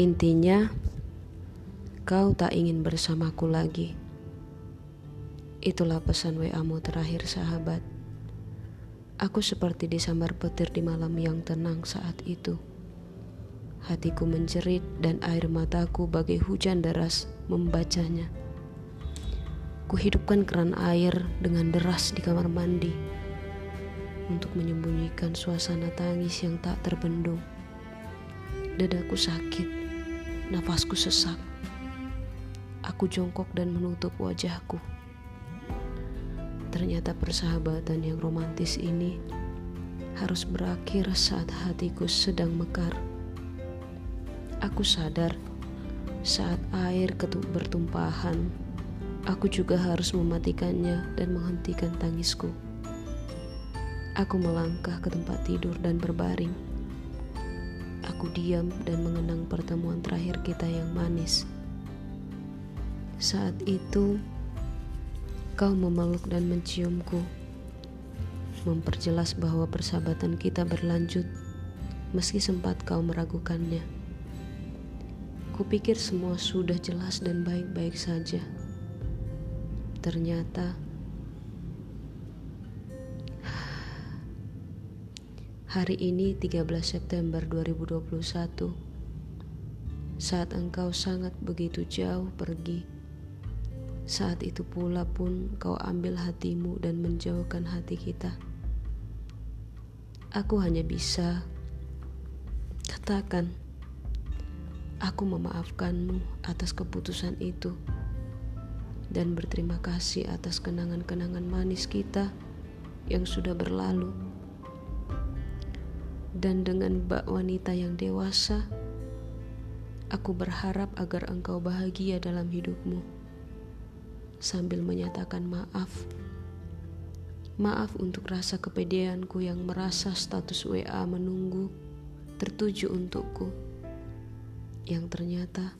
Intinya, kau tak ingin bersamaku lagi. Itulah pesan WA-mu terakhir sahabat. Aku seperti disambar petir di malam yang tenang saat itu. Hatiku menjerit dan air mataku bagai hujan deras membacanya. Kuhidupkan keran air dengan deras di kamar mandi untuk menyembunyikan suasana tangis yang tak terbendung. Dadaku sakit, nafasku sesak. Aku jongkok dan menutup wajahku. Ternyata persahabatan yang romantis ini harus berakhir saat hatiku sedang mekar. Aku sadar saat air ketuk bertumpahan, aku juga harus mematikannya dan menghentikan tangisku. Aku melangkah ke tempat tidur dan berbaring. Aku diam dan mengenang pertemuan terakhir kita yang manis. Saat itu, Kau memeluk dan menciumku, memperjelas bahwa persahabatan kita berlanjut meski sempat kau meragukannya. Kupikir semua sudah jelas dan baik-baik saja. Ternyata hari ini 13 September 2021 saat engkau sangat begitu jauh pergi saat itu pula pun kau ambil hatimu dan menjauhkan hati kita. Aku hanya bisa katakan, aku memaafkanmu atas keputusan itu dan berterima kasih atas kenangan-kenangan manis kita yang sudah berlalu. Dan dengan bak wanita yang dewasa, aku berharap agar engkau bahagia dalam hidupmu sambil menyatakan maaf. Maaf untuk rasa kepedeanku yang merasa status WA menunggu tertuju untukku, yang ternyata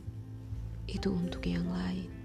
itu untuk yang lain.